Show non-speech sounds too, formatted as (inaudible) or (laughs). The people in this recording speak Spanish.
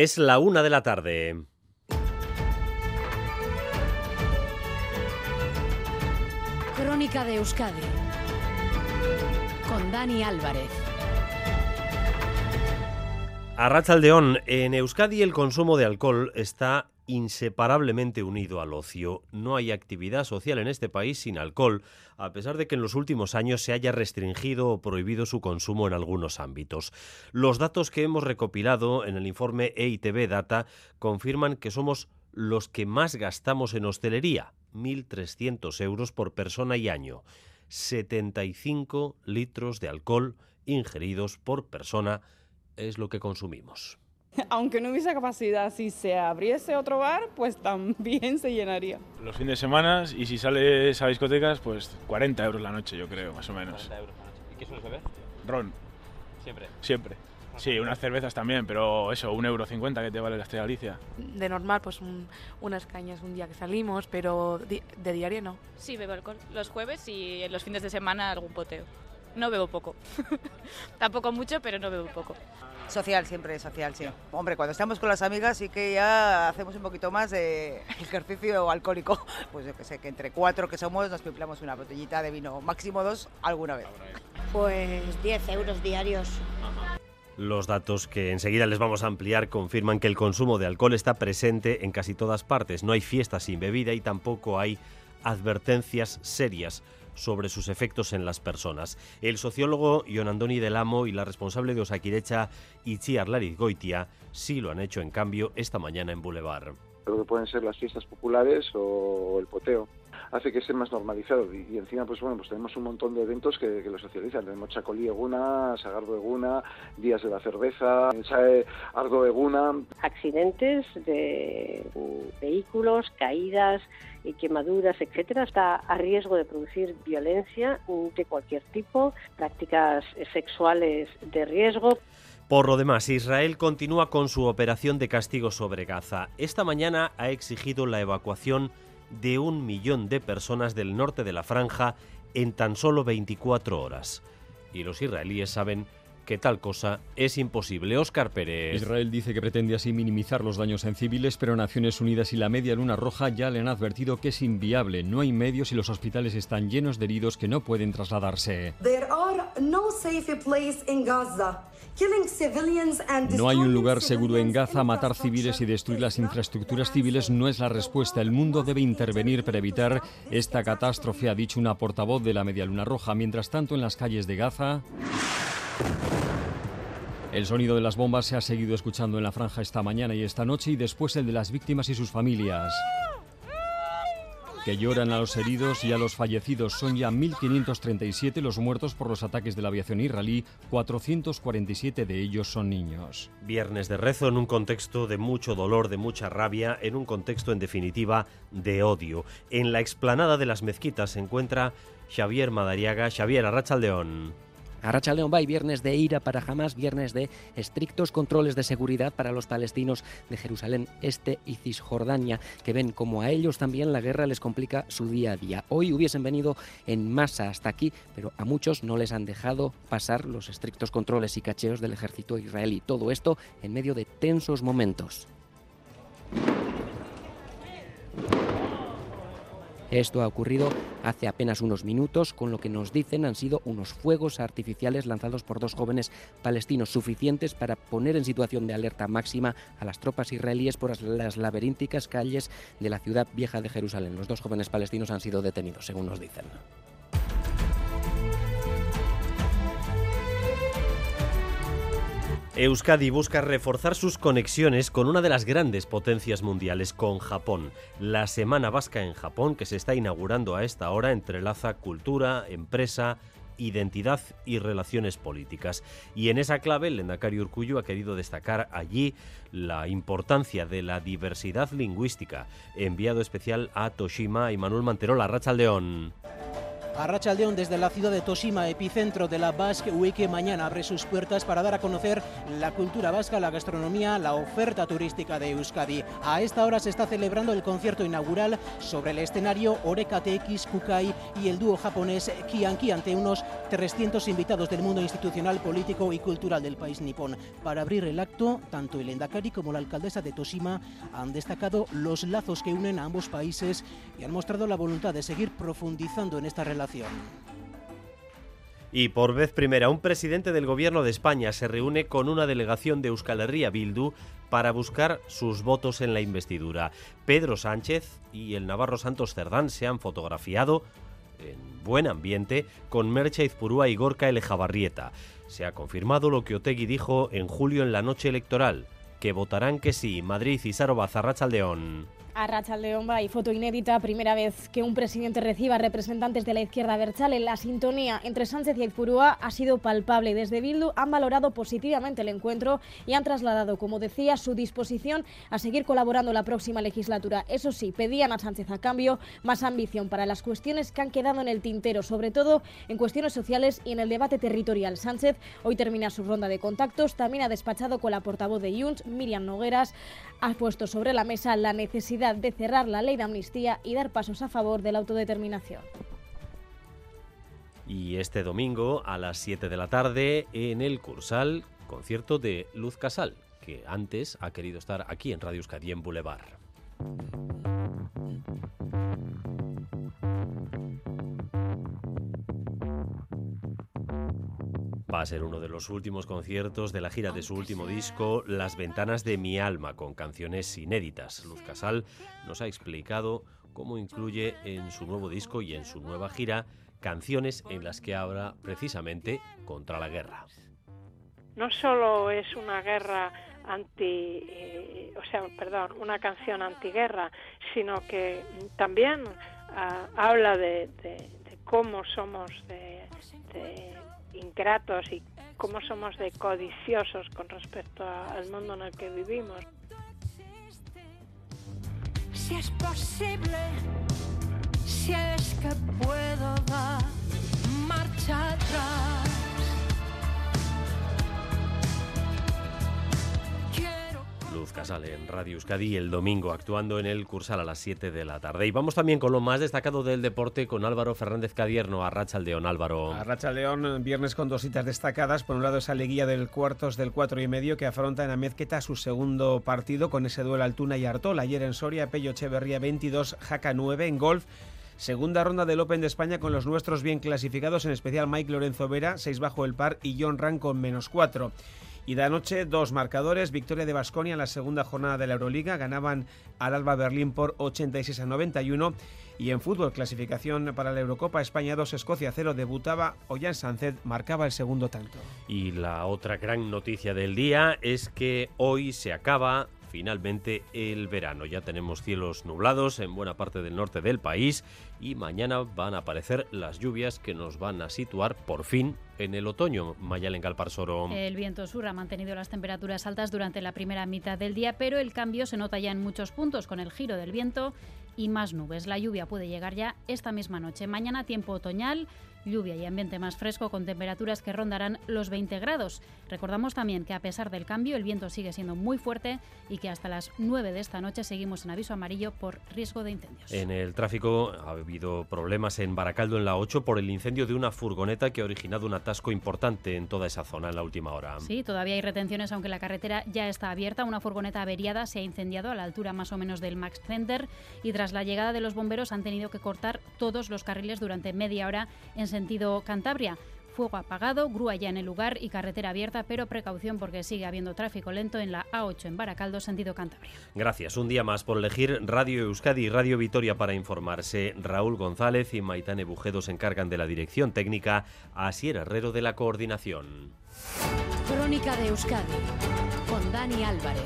Es la una de la tarde. Crónica de Euskadi con Dani Álvarez. A Rachaldeón, en Euskadi el consumo de alcohol está inseparablemente unido al ocio. No hay actividad social en este país sin alcohol, a pesar de que en los últimos años se haya restringido o prohibido su consumo en algunos ámbitos. Los datos que hemos recopilado en el informe EITB Data confirman que somos los que más gastamos en hostelería, 1.300 euros por persona y año. 75 litros de alcohol ingeridos por persona es lo que consumimos. (laughs) Aunque no hubiese capacidad, si se abriese otro bar, pues también se llenaría. Los fines de semana y si sales a discotecas, pues 40 euros la noche, yo creo, más o menos. 40 euros la noche. ¿Y qué sueles beber? Ron, Siempre. siempre. Sí, unas cervezas también, pero eso, un euro cincuenta que te vale la Estrella Galicia. de normal, pues un- unas cañas un día que salimos, pero di- de diario no. Sí, bebo alcohol. Los jueves y en los fines de semana algún poteo. No bebo poco. (laughs) Tampoco mucho, pero no bebo poco. Social, siempre social, sí. Hombre, cuando estamos con las amigas sí que ya hacemos un poquito más de (laughs) ejercicio alcohólico. (laughs) Pues yo que sé, que entre cuatro que somos nos pimplamos una botellita de vino, máximo dos alguna vez. Pues 10 euros diarios. Los datos que enseguida les vamos a ampliar confirman que el consumo de alcohol está presente en casi todas partes. No hay fiesta sin bebida y tampoco hay advertencias serias sobre sus efectos en las personas. El sociólogo Ion Andoni del Amo y la responsable de Osakidecha, Itziar Goitia, sí lo han hecho en cambio esta mañana en Boulevard. Lo que pueden ser las fiestas populares o el poteo. Hace que esté más normalizado y, encima pues bueno pues tenemos un montón de eventos que, que lo socializan. Tenemos Chacolí Eguna, Sagardo Eguna, Días de la Cerveza, Sae Ardo Eguna. Accidentes de vehículos, caídas y quemaduras, etcétera, está a riesgo de producir violencia de cualquier tipo, prácticas eh, sexuales de riesgo. Por lo demás, Israel continúa con su operación de castigo sobre Gaza. Esta mañana ha exigido la evacuación de un millón de personas del norte de la franja en tan solo 24 horas. Y los israelíes saben que tal cosa es imposible. Óscar Pérez. Israel dice que pretende así minimizar los daños en civiles, pero Naciones Unidas y la Media Luna Roja ya le han advertido que es inviable. No hay medios y los hospitales están llenos de heridos que no pueden trasladarse. No hay un lugar seguro en Gaza. Matar civiles y destruir las infraestructuras civiles no es la respuesta. El mundo debe intervenir para evitar esta catástrofe, ha dicho una portavoz de la Media Luna Roja. Mientras tanto, en las calles de Gaza. El sonido de las bombas se ha seguido escuchando en la franja esta mañana y esta noche y después el de las víctimas y sus familias. Que lloran a los heridos y a los fallecidos. Son ya 1.537 los muertos por los ataques de la aviación israelí, 447 de ellos son niños. Viernes de rezo en un contexto de mucho dolor, de mucha rabia, en un contexto en definitiva de odio. En la explanada de las mezquitas se encuentra Xavier Madariaga. Xavier Arrachaldeón. Arrachaldeón Bay, viernes de ira para Hamas, viernes de estrictos controles de seguridad para los palestinos de Jerusalén Este y Cisjordania, que ven como a ellos también la guerra les complica su día a día. Hoy hubiesen venido en masa hasta aquí, pero a muchos no les han dejado pasar los estrictos controles y cacheos del ejército israelí. Todo esto en medio de tensos momentos. Esto ha ocurrido hace apenas unos minutos, con lo que nos dicen han sido unos fuegos artificiales lanzados por dos jóvenes palestinos suficientes para poner en situación de alerta máxima a las tropas israelíes por las laberínticas calles de la ciudad vieja de Jerusalén. Los dos jóvenes palestinos han sido detenidos, según nos dicen. Euskadi busca reforzar sus conexiones con una de las grandes potencias mundiales, con Japón. La Semana Vasca en Japón, que se está inaugurando a esta hora, entrelaza cultura, empresa, identidad y relaciones políticas. Y en esa clave, el Lendakari Urkullu ha querido destacar allí la importancia de la diversidad lingüística. Enviado especial a Toshima y Manuel Manterola, Rachaldeón. Arrachaldeón desde la ciudad de Toshima, epicentro de la Basque Week, mañana abre sus puertas para dar a conocer la cultura vasca, la gastronomía, la oferta turística de Euskadi. A esta hora se está celebrando el concierto inaugural sobre el escenario Oreka TX Kukai y el dúo japonés Kianki ante unos 300 invitados del mundo institucional, político y cultural del país nipón. Para abrir el acto, tanto el Endakari como la alcaldesa de Toshima han destacado los lazos que unen a ambos países y han mostrado la voluntad de seguir profundizando en esta relación. Y por vez primera, un presidente del gobierno de España se reúne con una delegación de Euskal Herria Bildu para buscar sus votos en la investidura. Pedro Sánchez y el Navarro Santos Cerdán se han fotografiado en buen ambiente con Mercha Izpurúa y Gorka Elejabarrieta. Se ha confirmado lo que Otegui dijo en julio en la noche electoral, que votarán que sí. Madrid y Saro León. A Rachaldeón y foto inédita, primera vez que un presidente reciba representantes de la izquierda berchale. La sintonía entre Sánchez y Aizpurúa ha sido palpable. Desde Bildu han valorado positivamente el encuentro y han trasladado, como decía, su disposición a seguir colaborando la próxima legislatura. Eso sí, pedían a Sánchez a cambio más ambición para las cuestiones que han quedado en el tintero, sobre todo en cuestiones sociales y en el debate territorial. Sánchez hoy termina su ronda de contactos, también ha despachado con la portavoz de Junts, Miriam Nogueras, ha puesto sobre la mesa la necesidad de cerrar la ley de amnistía y dar pasos a favor de la autodeterminación. Y este domingo a las 7 de la tarde en el Cursal, concierto de Luz Casal, que antes ha querido estar aquí en Radio Euskadi en Boulevard. Va a ser uno de los últimos conciertos de la gira de su último disco, Las ventanas de mi alma, con canciones inéditas. Luz Casal nos ha explicado cómo incluye en su nuevo disco y en su nueva gira canciones en las que habla precisamente contra la guerra. No solo es una guerra anti, eh, o sea, perdón, una canción antiguerra, sino que también ah, habla de, cómo somos de ingratos y cómo somos de codiciosos con respecto al mundo en el que vivimos. Si es posible, si es que puedo dar marcha atrás. Luz Casal en Radio Euskadi el domingo actuando en el Cursal a las 7 de la tarde. Y vamos también con lo más destacado del deporte con Álvaro Fernández Cadierno, a Racha León. Álvaro. A Racha León, viernes con dos citas destacadas. Por un lado esa leguía del cuartos del 4 y medio que afronta en Amezqueta su segundo partido con ese duelo Altuna y Artol. Ayer en Soria, Pello Echeverría 22, Jaca 9 en golf. Segunda ronda del Open de España con los nuestros bien clasificados, en especial Mike Lorenzo Vera, 6 bajo el par, y John Ran con menos 4. Y de anoche, dos marcadores. Victoria de Basconia en la segunda jornada de la Euroliga. Ganaban al Alba Berlín por 86 a 91. Y en fútbol, clasificación para la Eurocopa, España 2, Escocia 0, debutaba Ollán Sánchez, marcaba el segundo tanto. Y la otra gran noticia del día es que hoy se acaba finalmente el verano. Ya tenemos cielos nublados en buena parte del norte del país y mañana van a aparecer las lluvias que nos van a situar por fin en el otoño, Mayalen Galparsoro. El viento sur ha mantenido las temperaturas altas durante la primera mitad del día, pero el cambio se nota ya en muchos puntos con el giro del viento y más nubes. La lluvia puede llegar ya esta misma noche. Mañana tiempo otoñal, lluvia y ambiente más fresco con temperaturas que rondarán los 20 grados. Recordamos también que a pesar del cambio el viento sigue siendo muy fuerte y que hasta las 9 de esta noche seguimos en aviso amarillo por riesgo de incendios. En el tráfico ha habido problemas en Baracaldo en la 8 por el incendio de una furgoneta que ha originado un atasco importante en toda esa zona en la última hora. Sí, todavía hay retenciones aunque la carretera ya está abierta. Una furgoneta averiada se ha incendiado a la altura más o menos del Max Center y tras la llegada de los bomberos han tenido que cortar todos los carriles durante media hora en sentido Cantabria. Fuego apagado, grúa ya en el lugar y carretera abierta, pero precaución porque sigue habiendo tráfico lento en la A8 en Baracaldo, sentido Cantabria. Gracias un día más por elegir Radio Euskadi y Radio Vitoria para informarse. Raúl González y Maitane Bujedo se encargan de la dirección técnica, Asier Herrero de la coordinación. Crónica de Euskadi con Dani Álvarez.